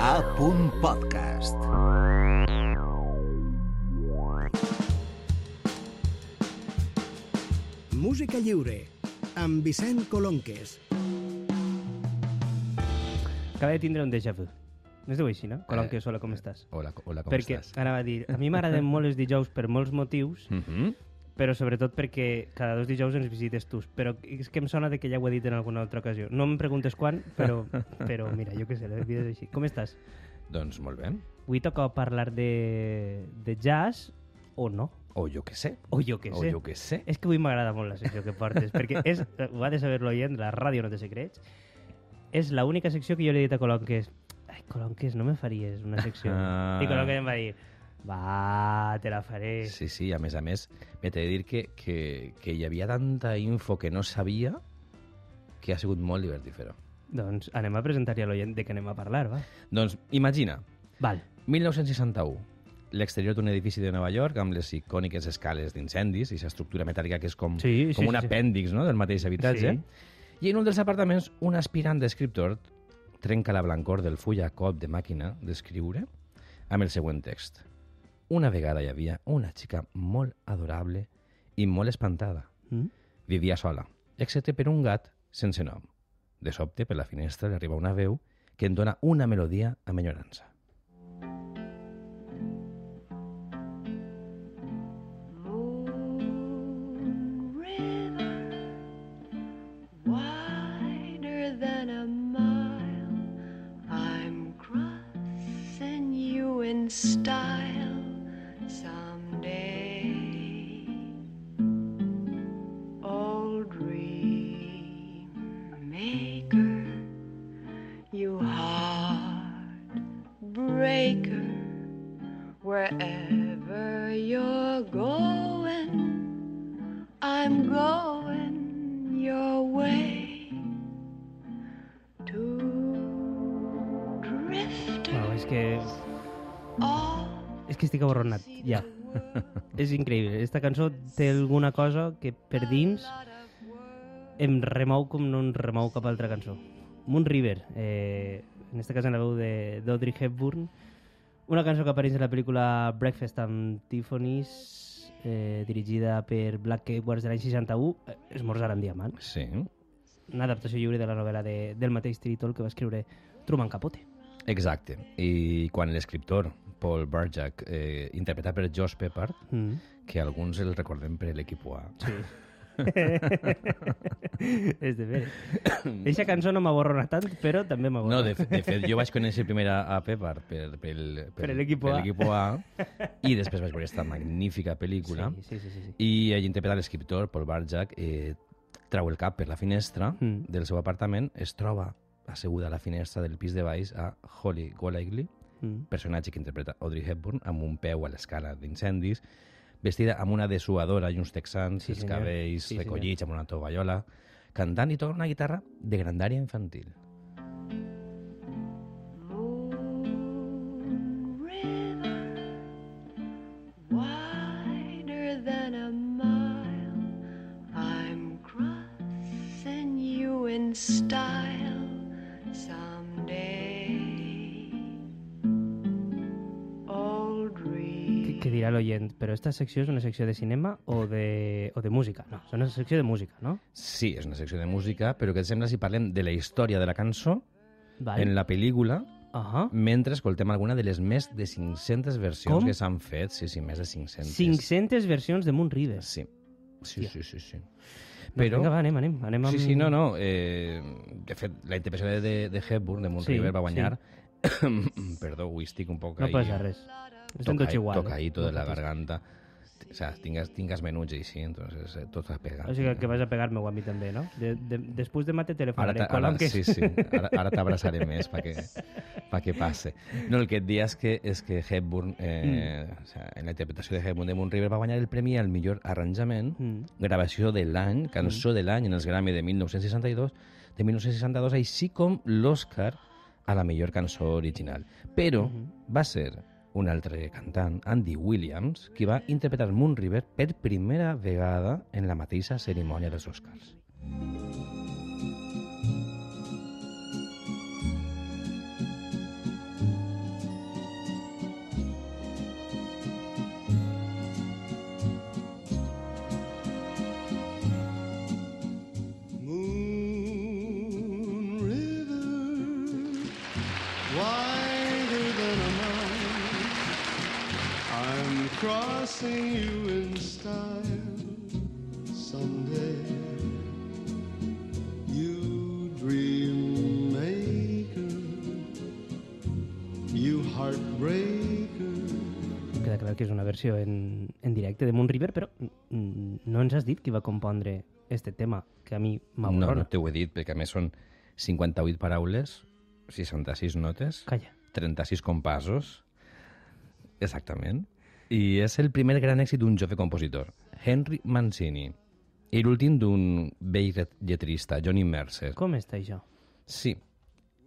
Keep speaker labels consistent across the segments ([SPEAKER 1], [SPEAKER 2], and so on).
[SPEAKER 1] A. Podcast.
[SPEAKER 2] Música lliure, amb Vicent Colonques.
[SPEAKER 3] Acaba de tindre un déjà vu. No es diu així, no? Colonques, hola, com estàs?
[SPEAKER 4] Hola, hola com
[SPEAKER 3] Perquè,
[SPEAKER 4] estàs?
[SPEAKER 3] anava a dir, a mi m'agraden molt els dijous per molts motius,
[SPEAKER 4] Mm -hmm.
[SPEAKER 3] Però sobretot perquè cada dos dijous ens visites tu. Però és que em sona de que ja ho he dit en alguna altra ocasió. No em preguntes quan, però, però mira, jo què sé, la vida és així. Com estàs?
[SPEAKER 4] Doncs molt bé.
[SPEAKER 3] Avui toca parlar de, de jazz o no?
[SPEAKER 4] O jo què sé.
[SPEAKER 3] O jo què
[SPEAKER 4] O
[SPEAKER 3] sé.
[SPEAKER 4] jo què sé.
[SPEAKER 3] És que avui m'agrada molt la secció que portes, perquè és, ho ha de saber l'oient, la ràdio no té secrets, és l'única secció que jo li he dit a Colonques ai, Colonques, no me faries una secció.
[SPEAKER 4] Ah.
[SPEAKER 3] I Colonques em va dir, va, te la faré.
[SPEAKER 4] Sí, sí, a més a més, m'he de dir que, que, que hi havia tanta info que no sabia que ha sigut molt divertit fer-ho.
[SPEAKER 3] Doncs anem a presentar-hi a l'oient de què anem a parlar, va.
[SPEAKER 4] Doncs imagina,
[SPEAKER 3] Val.
[SPEAKER 4] 1961, l'exterior d'un edifici de Nova York amb les icòniques escales d'incendis i l'estructura metàl·lica que és com,
[SPEAKER 3] Sí, sí,
[SPEAKER 4] com un
[SPEAKER 3] sí, sí.
[SPEAKER 4] apèndix no, del mateix habitatge.
[SPEAKER 3] Sí.
[SPEAKER 4] I en un dels apartaments, un aspirant d'escriptor trenca la blancor del full a cop de màquina d'escriure amb el següent text. Una vegada hi havia una xica molt adorable i molt espantada.
[SPEAKER 3] Mm?
[SPEAKER 4] Vivia sola, excepte per un gat sense nom. De sobte, per la finestra, li arriba una veu que en dona una melodia amb enyorança.
[SPEAKER 5] Wherever you're going, I'm going your way to drift
[SPEAKER 3] Wow, és que, és que estic aborronat, ja. és increïble. Esta cançó té alguna cosa que per dins em remou com no em remou cap altra cançó. Moon River, eh, en este cas en la veu d'Audrey Hepburn, una cançó que apareix en la pel·lícula Breakfast amb Tiffany's, eh, dirigida per Black Edwards de l'any 61, eh, Esmorzar en diamant,
[SPEAKER 4] Sí.
[SPEAKER 3] una adaptació lliure de la novel·la de, del mateix títol que va escriure Truman Capote.
[SPEAKER 4] Exacte. I quan l'escriptor Paul Barjack, eh, interpretat per Josh Peppard,
[SPEAKER 3] Mm.
[SPEAKER 4] que alguns el recordem per l'equip A.
[SPEAKER 3] Sí. és de veres. Eixa cançó no m'aborrona tant, però també m'aborrona.
[SPEAKER 4] No, de, de fet, jo vaig conèixer primer a, a Peppard per, pel,
[SPEAKER 3] Per l'equipo A.
[SPEAKER 4] A i després vaig veure aquesta magnífica pel·lícula
[SPEAKER 3] Sí, sí, sí, sí, sí.
[SPEAKER 4] i ell interpreta l'escriptor, Paul Barjack, eh, trau el cap per la finestra
[SPEAKER 3] Mm.
[SPEAKER 4] del seu apartament, es troba asseguda a la finestra del pis de baix a Holly Golightly,
[SPEAKER 3] Mm.
[SPEAKER 4] personatge que interpreta Audrey Hepburn, amb un peu a l'escala d'incendis, vestida amb una dessuadora i uns texans,
[SPEAKER 3] Sí,
[SPEAKER 4] els
[SPEAKER 3] senyor.
[SPEAKER 4] cabells
[SPEAKER 3] Sí, senyor.
[SPEAKER 4] recollits amb una tovallola, cantant i tocant una guitarra de grandària infantil.
[SPEAKER 3] Dirà l'oient? Però esta secció és una secció de cinema o de, o de música? No, és una secció de música, no?
[SPEAKER 4] Sí, és una secció de música, però què et sembla si parlem de la història de la cançó
[SPEAKER 3] Vale.
[SPEAKER 4] en la pel·lícula
[SPEAKER 3] Ahà.
[SPEAKER 4] mentre escoltem alguna de les més de 500 versions
[SPEAKER 3] Com?
[SPEAKER 4] que s'han fet. Sí, sí, més de 500.
[SPEAKER 3] 500 versions de Moon River.
[SPEAKER 4] Sí, sí,
[SPEAKER 3] Hòstia.
[SPEAKER 4] sí, sí. sí.
[SPEAKER 3] Però... Vinga, va, anem, anem. anem amb...
[SPEAKER 4] Sí, sí, no, no. Eh, de fet, la interpretació de, de, Hepburn, de Moon
[SPEAKER 3] Sí,
[SPEAKER 4] River, va guanyar... Perdó, avui estic un poc
[SPEAKER 3] No
[SPEAKER 4] ahí.
[SPEAKER 3] passa res. Igual.
[SPEAKER 4] Toca
[SPEAKER 3] eh?
[SPEAKER 4] ahí tot de la garganta. O sea, tingues, tingues menuts i sí, entonces eh, tot a pegar.
[SPEAKER 3] O sigui que vas a pegar-me-ho a mi també, no? De, de, després de mate
[SPEAKER 4] Ara,
[SPEAKER 3] telefonaré.
[SPEAKER 4] ta- ara,
[SPEAKER 3] Colonques.
[SPEAKER 4] sí, sí, ara, ara t'abraçaré més perquè pa que passe. No, el que et dia és que, és que Hepburn, eh,
[SPEAKER 3] Mm.
[SPEAKER 4] o sea, en la interpretació de Hepburn de Moon River va guanyar el premi al millor arranjament,
[SPEAKER 3] Mm.
[SPEAKER 4] gravació de l'any, cançó de l'any en els Grammy de 1962, de 1962, així com l'Oscar a la millor cançó original. Però va ser un altre cantant, Andy Williams, qui va interpretar Moon River per primera vegada en la mateixa cerimònia dels Oscars.
[SPEAKER 6] Crossing you in style someday. You dream maker, you heartbreaker.
[SPEAKER 3] Queda clar que és una versió en, en directe de Moon River, però no ens has dit qui va compondre este tema, que a mi
[SPEAKER 4] No,
[SPEAKER 3] m'avorrona.
[SPEAKER 4] no t'ho he dit, perquè a més són 58 paraules, 66 notes,
[SPEAKER 3] Calla.
[SPEAKER 4] 36 compassos, exactament, i és el primer gran èxit d'un jove compositor, Henry Mancini, i l'últim d'un vell lletrista, Johnny Mercer.
[SPEAKER 3] Com està això?
[SPEAKER 4] Sí,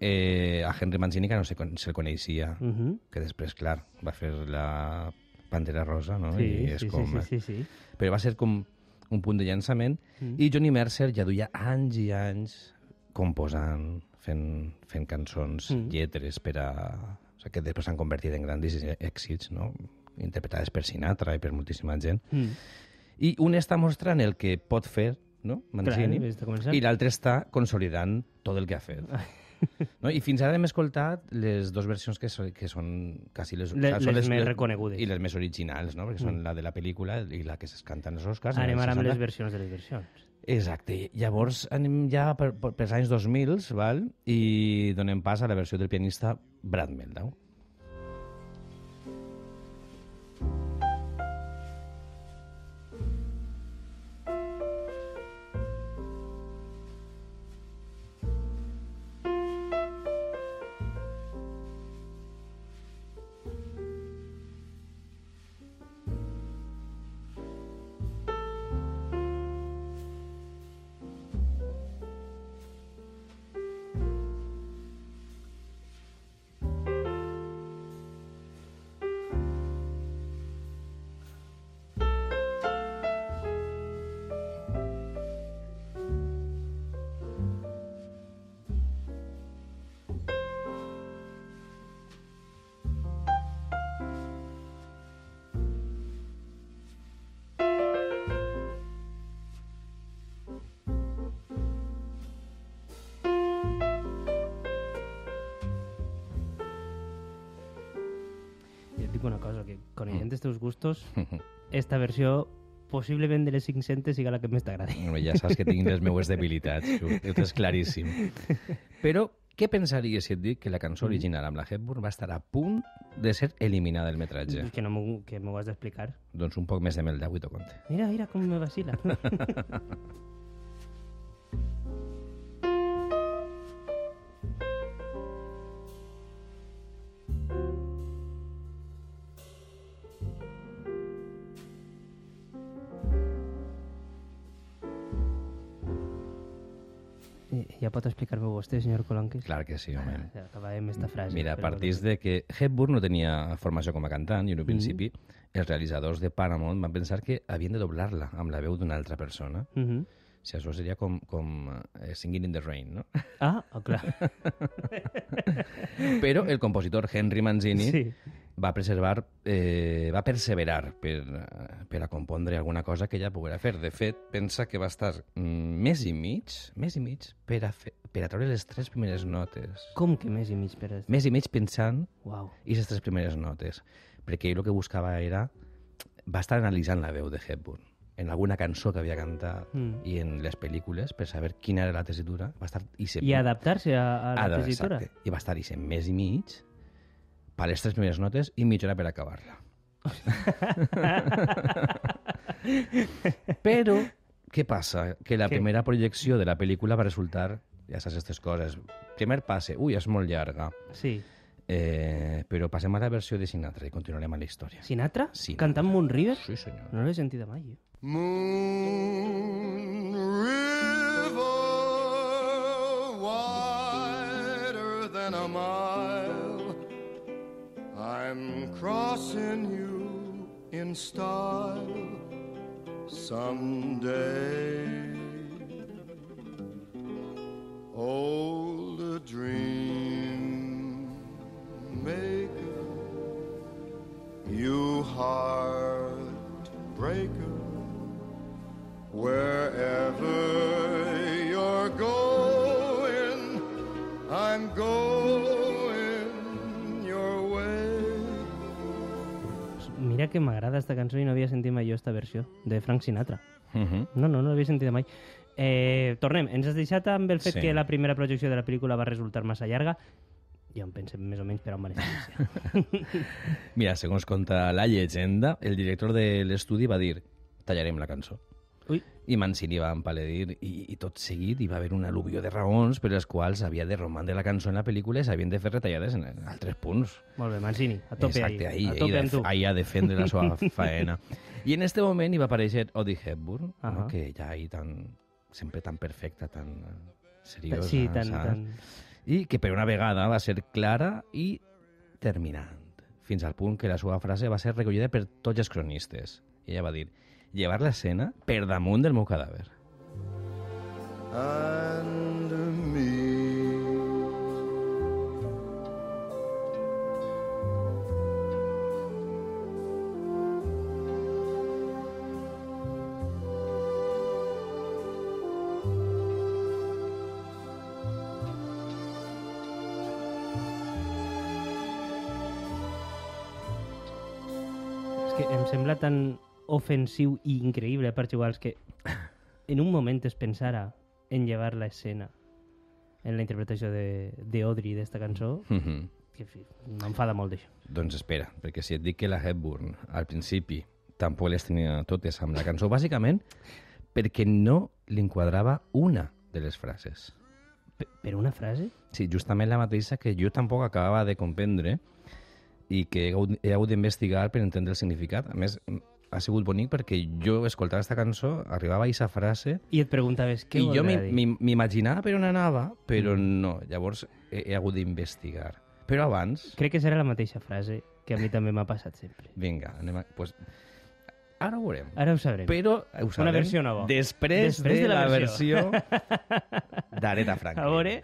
[SPEAKER 4] eh, a Henry Mancini que no se, se'l coneixia,
[SPEAKER 3] Uh -huh.
[SPEAKER 4] que després, clar, va fer la Pantera Rosa, no?
[SPEAKER 3] Sí,
[SPEAKER 4] I és
[SPEAKER 3] sí,
[SPEAKER 4] com...
[SPEAKER 3] sí, sí, sí, sí.
[SPEAKER 4] Però va ser com un punt de llançament
[SPEAKER 3] Mm.
[SPEAKER 4] i Johnny Mercer ja duia anys i anys composant, fent, fent cançons,
[SPEAKER 3] Mm.
[SPEAKER 4] lletres per a... O sigui, que després s'han convertit en grans èxits, no? Interpretades per Sinatra i per moltíssima gent.
[SPEAKER 3] Mm.
[SPEAKER 4] I un està mostrant el que pot fer, no? Mancini,
[SPEAKER 3] Clar,
[SPEAKER 4] i l'altre està consolidant tot el que ha fet. No? I fins ara hem escoltat les dues versions que, són, que són quasi les,
[SPEAKER 3] Le-
[SPEAKER 4] són
[SPEAKER 3] les més reconegudes.
[SPEAKER 4] I les més originals, no? perquè són
[SPEAKER 3] Mm.
[SPEAKER 4] la de la pel·lícula i la que es canten als Oscars. en
[SPEAKER 3] Anem ara amb
[SPEAKER 4] 60.
[SPEAKER 3] les versions de les versions.
[SPEAKER 4] Exacte. Llavors anem ja per, per, pels anys 2000, val? i donem pas a la versió del pianista Brad Meldau.
[SPEAKER 3] Que coneixent els teus gustos, esta versió possiblement de les 500 siga la que més t'agradi.
[SPEAKER 4] Bueno, ja saps que tinc les meues debilitats, ho, tens claríssim. Però què pensaries si et dic que la cançó original amb la Hepburn va estar a punt de ser eliminada del metratge?
[SPEAKER 3] Que no m'ho has d'explicar.
[SPEAKER 4] Doncs un poc més de mel i t'ho conte.
[SPEAKER 3] Mira, mira com me vacila. Ja pot explicar-me vostè, senyor Colanques?
[SPEAKER 4] Clar que sí, home.
[SPEAKER 3] Ja acabàvem esta frase.
[SPEAKER 4] Mira, a partir de que Hepburn no tenia formació com a cantant i en un
[SPEAKER 3] Mhm.
[SPEAKER 4] principi els realitzadors de Paramount van pensar que havien de doblar-la amb la veu d'una altra persona.
[SPEAKER 3] Mhm.
[SPEAKER 4] Si això seria com, com eh, Singing in the Rain, no?
[SPEAKER 3] Ah, oh, clar.
[SPEAKER 4] Però el compositor Henry Mancini
[SPEAKER 3] Sí.
[SPEAKER 4] Va preservar, eh, va perseverar per, per a compondre alguna cosa que ella poguera fer. De fet, pensa que va estar mm, més i mig, més i mig, per a, fer, per a treure les tres primeres notes.
[SPEAKER 3] Com que més i mig per... est-
[SPEAKER 4] Més i mig pensant
[SPEAKER 3] Uau.
[SPEAKER 4] i les tres primeres notes. Perquè ell el que buscava era... Va estar analitzant la veu de Hepburn en alguna cançó que havia cantat
[SPEAKER 3] Mm.
[SPEAKER 4] i en les pel·lícules per saber quina era la tessitura. Va estar... I, se...
[SPEAKER 3] I adaptar-se a, a la
[SPEAKER 4] Ada,
[SPEAKER 3] tessitura.
[SPEAKER 4] exacte. I va estar i més i mig per les tres primeres notes i mitja hora per acabar-la. Però, què passa? Que la
[SPEAKER 3] Què?
[SPEAKER 4] primera projecció de la pel·lícula va resultar, ja saps aquestes coses, primer passe, ui, és molt llarga,
[SPEAKER 3] Sí.
[SPEAKER 4] eh, però passem a la versió de Sinatra i continuarem amb la història.
[SPEAKER 3] Sinatra?
[SPEAKER 4] Sinatra.
[SPEAKER 3] Cantant Moon River?
[SPEAKER 4] Sí, senyor.
[SPEAKER 3] No l'he sentida mai. eh?
[SPEAKER 6] Moon in style someday.
[SPEAKER 3] Havia sentit mai jo esta versió de Frank Sinatra.
[SPEAKER 4] Uh -huh.
[SPEAKER 3] No, no, no l'havia sentit mai. Eh, tornem, ens has deixat amb el fet
[SPEAKER 4] Sí.
[SPEAKER 3] que la primera projecció de la pel·lícula va resultar massa llarga. Jo em pensem més o menys per on iniciar.
[SPEAKER 4] Mira, segons conta la llegenda, el director de l'estudi va dir tallarem la cançó.
[SPEAKER 3] Ui,
[SPEAKER 4] I Mancini va empaledir i, i tot seguit hi va haver un al·luvió de raons per les quals havia de romandre la cançó en la pel·lícula i s'havien de fer retallades en altres punts.
[SPEAKER 3] molt bé, Mancini, a tope
[SPEAKER 4] Exacte,
[SPEAKER 3] ahí.
[SPEAKER 4] ahí,
[SPEAKER 3] a
[SPEAKER 4] ahí,
[SPEAKER 3] tope
[SPEAKER 4] de-
[SPEAKER 3] amb tu.
[SPEAKER 4] ahí a defendre la seva faena. I en este moment hi va aparèixer Audrey Hepburn,
[SPEAKER 3] Ahà.
[SPEAKER 4] no? que ja ahí tan, sempre tan perfecta, tan eh, seriosa,
[SPEAKER 3] Sí, tan,
[SPEAKER 4] saps?
[SPEAKER 3] tan...
[SPEAKER 4] i que per una vegada va ser clara i terminant, fins al punt que la seva frase va ser recollida per tots els cronistes. I ella va dir, llevar l'escena per damunt del meu cadàver.
[SPEAKER 6] and me.
[SPEAKER 3] Que em sembla tan ofensiu i increïble a parts iguals que en un moment es pensara en llevar la escena en la interpretació de, de Audrey d'esta cançó,
[SPEAKER 4] Mhm.
[SPEAKER 3] que en fi, m'enfada molt d'això.
[SPEAKER 4] Doncs espera, perquè si et dic que la Hepburn al principi tampoc les tenia totes amb la cançó, bàsicament perquè no li enquadrava una de les frases.
[SPEAKER 3] Per, per una frase?
[SPEAKER 4] Sí, justament la mateixa que jo tampoc acabava de comprendre i que he hagut d'investigar per entendre el significat. A més, ha sigut bonic perquè jo escoltava aquesta cançó, arribava a aquesta frase
[SPEAKER 3] I et preguntaves què
[SPEAKER 4] i jo m'imaginava per on anava, però no. Llavors he, he hagut d'investigar. Però abans...
[SPEAKER 3] Crec que serà la mateixa frase que a mi també m'ha passat sempre.
[SPEAKER 4] Vinga, anem a... Pues, ara ho veurem.
[SPEAKER 3] Ara ho sabrem.
[SPEAKER 4] Però ho sabrem
[SPEAKER 3] versió nova.
[SPEAKER 4] Després,
[SPEAKER 3] Després
[SPEAKER 4] de,
[SPEAKER 3] de la versió.
[SPEAKER 4] versió d'Aretha Franklin.
[SPEAKER 3] A veure...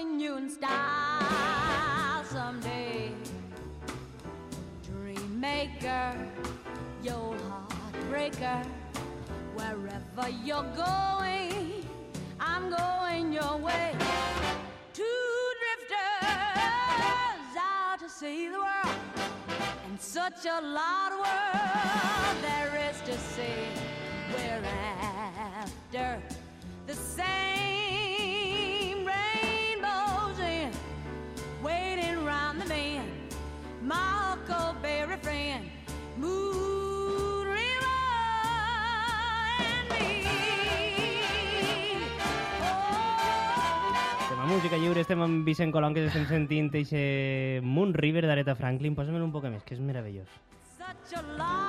[SPEAKER 7] crossing you in style someday. Dreammaker, your heartbreaker. Wherever you're going, I'm going your way. Two drifters out to see the world. And such a lot of world there is to see.
[SPEAKER 3] Música Lliure, estem amb Vicent Colom, que estem sentint eixe Moon River d'Aretha Franklin. Posa'm-lo un poc més, que és meravellós.
[SPEAKER 7] Such a lot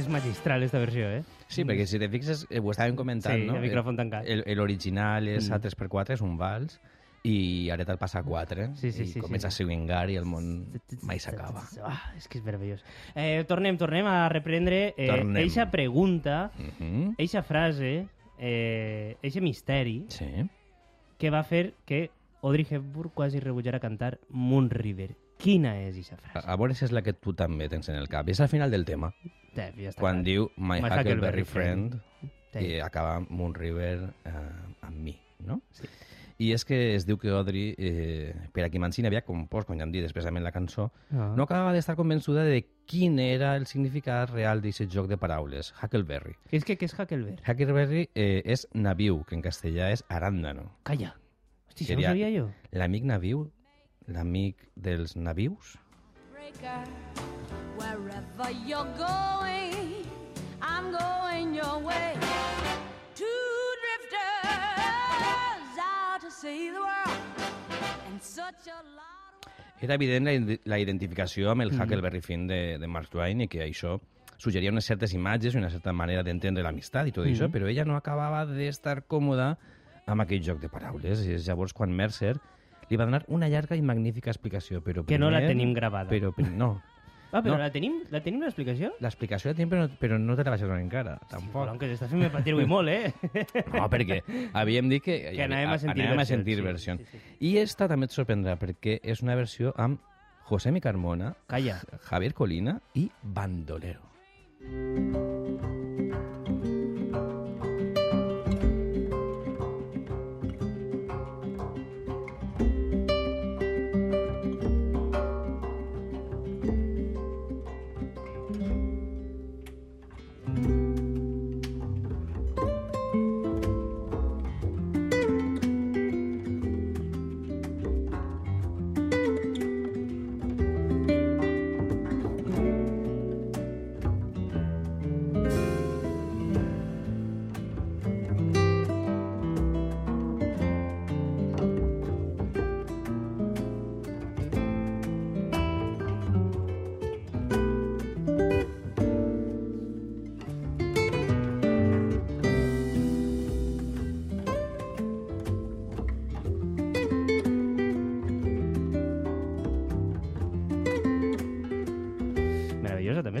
[SPEAKER 3] És magistral, esta versió, eh?
[SPEAKER 4] Sí, perquè si te fixes, eh, ho estàvem comentant,
[SPEAKER 3] Sí,
[SPEAKER 4] no?
[SPEAKER 3] el micròfon tancat.
[SPEAKER 4] L'original és
[SPEAKER 3] Mm.
[SPEAKER 4] a 3x4, és un vals, i Aretha el passa a 4,
[SPEAKER 3] Sí, sí,
[SPEAKER 4] i
[SPEAKER 3] sí,
[SPEAKER 4] comença
[SPEAKER 3] sí.
[SPEAKER 4] a swingar i el món mai s'acaba.
[SPEAKER 3] Ah, és que és meravellós. Eh, tornem, tornem a reprendre eh,
[SPEAKER 4] Tornem.
[SPEAKER 3] eixa pregunta,
[SPEAKER 4] Mhm.
[SPEAKER 3] eixa frase, eh, eixe misteri
[SPEAKER 4] Sí.
[SPEAKER 3] que va fer que Audrey Hepburn quasi rebutjara cantar Moon River. Quina és eixa
[SPEAKER 4] A,
[SPEAKER 3] frase?
[SPEAKER 4] a veure si és la que tu també tens en el cap. És al final del tema,
[SPEAKER 3] Ja, ja està
[SPEAKER 4] quan
[SPEAKER 3] clar.
[SPEAKER 4] diu My,
[SPEAKER 3] My
[SPEAKER 4] Huckleberry
[SPEAKER 3] Huckleberry
[SPEAKER 4] Friend,
[SPEAKER 3] Sí.
[SPEAKER 4] i acaba Moon River eh, amb mi, no?
[SPEAKER 3] Sí.
[SPEAKER 4] I és que es diu que Audrey, eh, per a qui Mancini havia compost, com ja hem dit expressament la cançó,
[SPEAKER 3] Ah.
[SPEAKER 4] no acabava d'estar convençuda de quin era el significat real d'aquest joc de paraules, Huckleberry.
[SPEAKER 3] És que què és Huckleberry?
[SPEAKER 4] Huckleberry eh, és naviu, que en castellà és arándano.
[SPEAKER 3] Calla. Hosti, això
[SPEAKER 4] Seria-
[SPEAKER 3] no sabia jo.
[SPEAKER 4] L'amic naviu, l'amic dels navius,
[SPEAKER 7] breaker. Wherever you're going, I'm going your way. Two drifters out to see the world, and such a lot of
[SPEAKER 4] Era evident la, la identificació amb el Huckleberry Finn de, de Mark Twain i que això suggeria unes certes imatges i una certa manera d'entendre l'amistat i tot això, però ella no acabava d'estar còmoda amb aquell joc de paraules. I és llavors quan Mercer li va donar una llarga i magnífica explicació, però
[SPEAKER 3] Que no la
[SPEAKER 4] primer-
[SPEAKER 3] tenim gravada.
[SPEAKER 4] Però, pri- no,
[SPEAKER 3] Ah, però
[SPEAKER 4] no.
[SPEAKER 3] la tenim? La tenim l'explicació?
[SPEAKER 4] l'explicació la tenim, però, no- però no te la vaig donar encara, tampoc.
[SPEAKER 3] Però que s'està fent patir avui molt, eh?
[SPEAKER 4] No, perquè havíem dit que,
[SPEAKER 3] Que anàvem a sentir
[SPEAKER 4] anàvem a sentir
[SPEAKER 3] sí,
[SPEAKER 4] versions.
[SPEAKER 3] sí, sí.
[SPEAKER 4] I esta també et sorprendrà, perquè és una versió amb José Mi Carmona,
[SPEAKER 3] Calla.
[SPEAKER 4] Javier Colina i Bandolero.
[SPEAKER 3] Meravellosa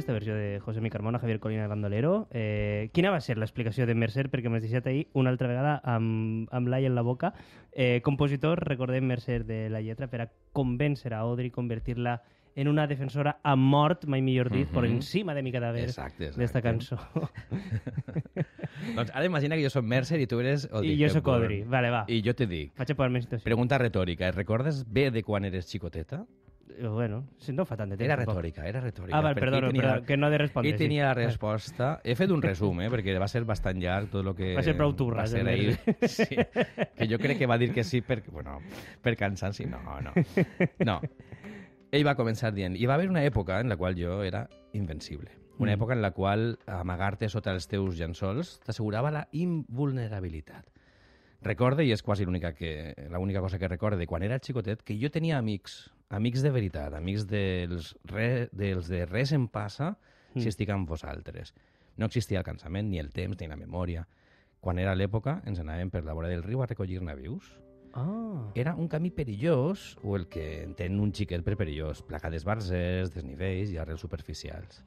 [SPEAKER 3] també esta versió de José Mi Carmona, Javier Colina i Bandolero. Eh, quina va ser l'explicació de Mercer? Perquè m'has deixat ahir una altra vegada amb, amb l'ai en la boca. Eh, compositor, recordem Mercer de la lletra, per a convèncer a Audrey, convertir-la en una defensora a mort, mai millor dit,
[SPEAKER 4] Mhm.
[SPEAKER 3] por encima de mi cadàver d'esta cançó.
[SPEAKER 4] Doncs ara imagina que jo soc Mercer i tu eres Audrey
[SPEAKER 3] I jo soc
[SPEAKER 4] Hepburn.
[SPEAKER 3] Audrey. Vale, va.
[SPEAKER 4] I jo te dic,
[SPEAKER 3] Vaig a posar-me situació.
[SPEAKER 4] pregunta retòrica, et recordes bé de quan eres xicoteta?
[SPEAKER 3] Eh, Bueno, si no fa tant de temps.
[SPEAKER 4] Era retòrica, era retòrica.
[SPEAKER 3] Ah, val,
[SPEAKER 4] ell tenia-
[SPEAKER 3] perdona, que no he de respondre.
[SPEAKER 4] Ell tenia la
[SPEAKER 3] sí.
[SPEAKER 4] resposta... He fet un resum, eh, perquè va ser bastant llarg tot el que...
[SPEAKER 3] Va ser prou turres,
[SPEAKER 4] va ser ahir. Sí, que jo crec que va dir que sí per, bueno, per cansanci. No, no. No. Ell va començar dient... Hi va haver una època en la qual jo era invencible. Una
[SPEAKER 3] Mm.
[SPEAKER 4] època en la qual amagar-te sota els teus llençols t'assegurava la invulnerabilitat. Recorde, i és quasi l'única cosa que recorde de quan era xicotet, que jo tenia amics, amics de veritat, amics dels, re, dels de res em passa si
[SPEAKER 3] Mm.
[SPEAKER 4] estic amb vosaltres. No existia el cansament, ni el temps, ni la memòria. Quan era l'època, ens anàvem per la vora del riu a recollir navius.
[SPEAKER 3] Ah,
[SPEAKER 4] Era un camí perillós, o el que entén un xiquet per perillós, placa d'esbarzers, desnivells i arrels superficials.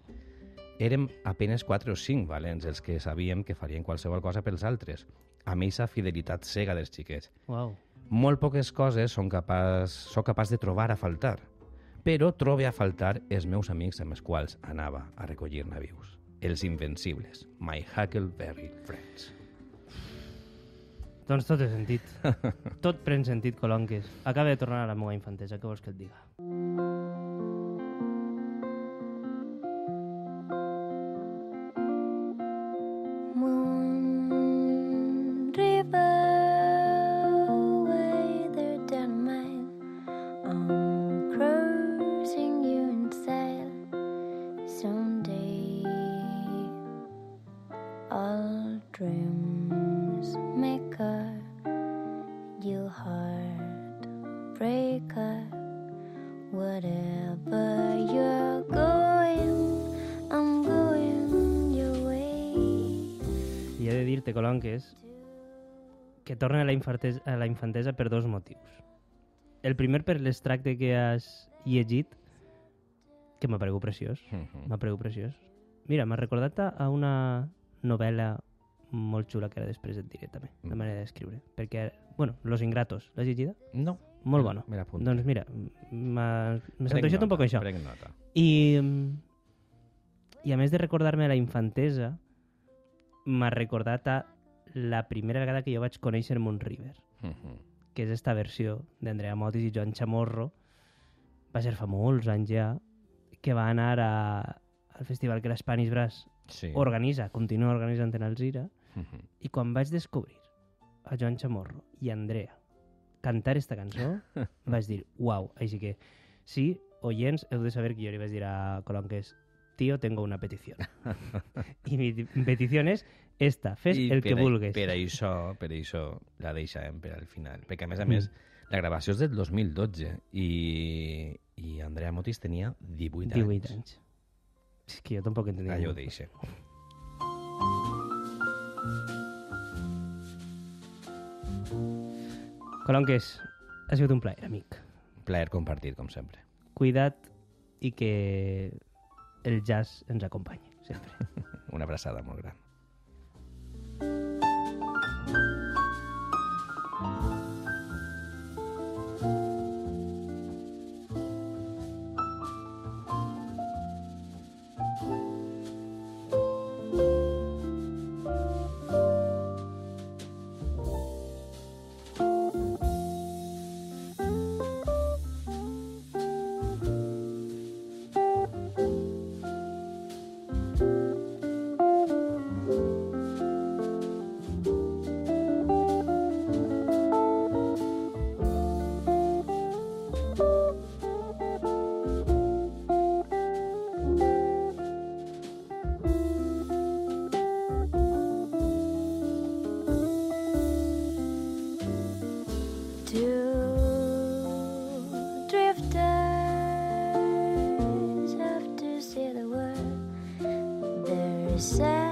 [SPEAKER 4] Érem apenes 4 o 5 valents els que sabíem que farien qualsevol cosa pels altres, amb eixa fidelitat cega dels xiquets.
[SPEAKER 3] uau.
[SPEAKER 4] Molt poques coses són capaç, sóc capaç de trobar a faltar, però trobe a faltar els meus amics amb els quals anava a recollir navius. Els invencibles, my Huckleberry Friends.
[SPEAKER 3] Doncs tot té sentit. tot pren sentit, Colonques. Acaba de tornar a la meva infantesa, què vols que et diga?
[SPEAKER 8] Moon dreams maker, you heartbreaker. Whatever you're going, I'm going your way.
[SPEAKER 3] I he de dir-te, Colonques, que torna a la, infantesa, a la infantesa per dos motius. El primer per l'extracte que has llegit, que m'ha paregut preciós.
[SPEAKER 4] Mhm.
[SPEAKER 3] M'ha paregut preciós. Mira, m'ha recordat a una novel·la molt xula que ara després et diré també, la
[SPEAKER 4] Mm.
[SPEAKER 3] manera d'escriure. Perquè, bueno, Los Ingratos, l'has llegida?
[SPEAKER 4] No.
[SPEAKER 3] Molt bona.
[SPEAKER 4] me l'apunto.
[SPEAKER 3] Doncs mira, m'ha antoixat un poc això.
[SPEAKER 4] Prenc nota.
[SPEAKER 3] I, mm, I a més de recordar-me la infantesa, m'ha recordat a la primera vegada que jo vaig conèixer Moon River,
[SPEAKER 4] Mhm.
[SPEAKER 3] que és esta versió d'Andrea Motis i Joan Chamorro. Va ser fa molts anys ja, que va anar a, al festival que l'Spanish Brass
[SPEAKER 4] Sí.
[SPEAKER 3] organitza, continua organitzant en Alzira,
[SPEAKER 4] Mhm.
[SPEAKER 3] i quan vaig descobrir a Joan Chamorro i a Andrea cantar esta cançó, vaig dir, uau, així que sí, oients, heu de saber que jo li vaig dir a Colonques, tío, tengo una petición. I mi petición és esta, fes
[SPEAKER 4] I
[SPEAKER 3] el que
[SPEAKER 4] a-
[SPEAKER 3] vulgues.
[SPEAKER 4] Per això, per això la deixarem per al final. Perquè, a més a
[SPEAKER 3] Mm.
[SPEAKER 4] més, la gravació és del 2012 i, i Andrea Motis tenia 18,
[SPEAKER 3] 18
[SPEAKER 4] anys.
[SPEAKER 3] anys. És que jo tampoc entenia.
[SPEAKER 4] Allò ho deixa.
[SPEAKER 3] Colonques, Ha sigut un plaer, amic.
[SPEAKER 4] Plaer compartit, com sempre.
[SPEAKER 3] Cuida't i que el jazz ens acompanyi, sempre.
[SPEAKER 4] Una abraçada molt gran.
[SPEAKER 8] World.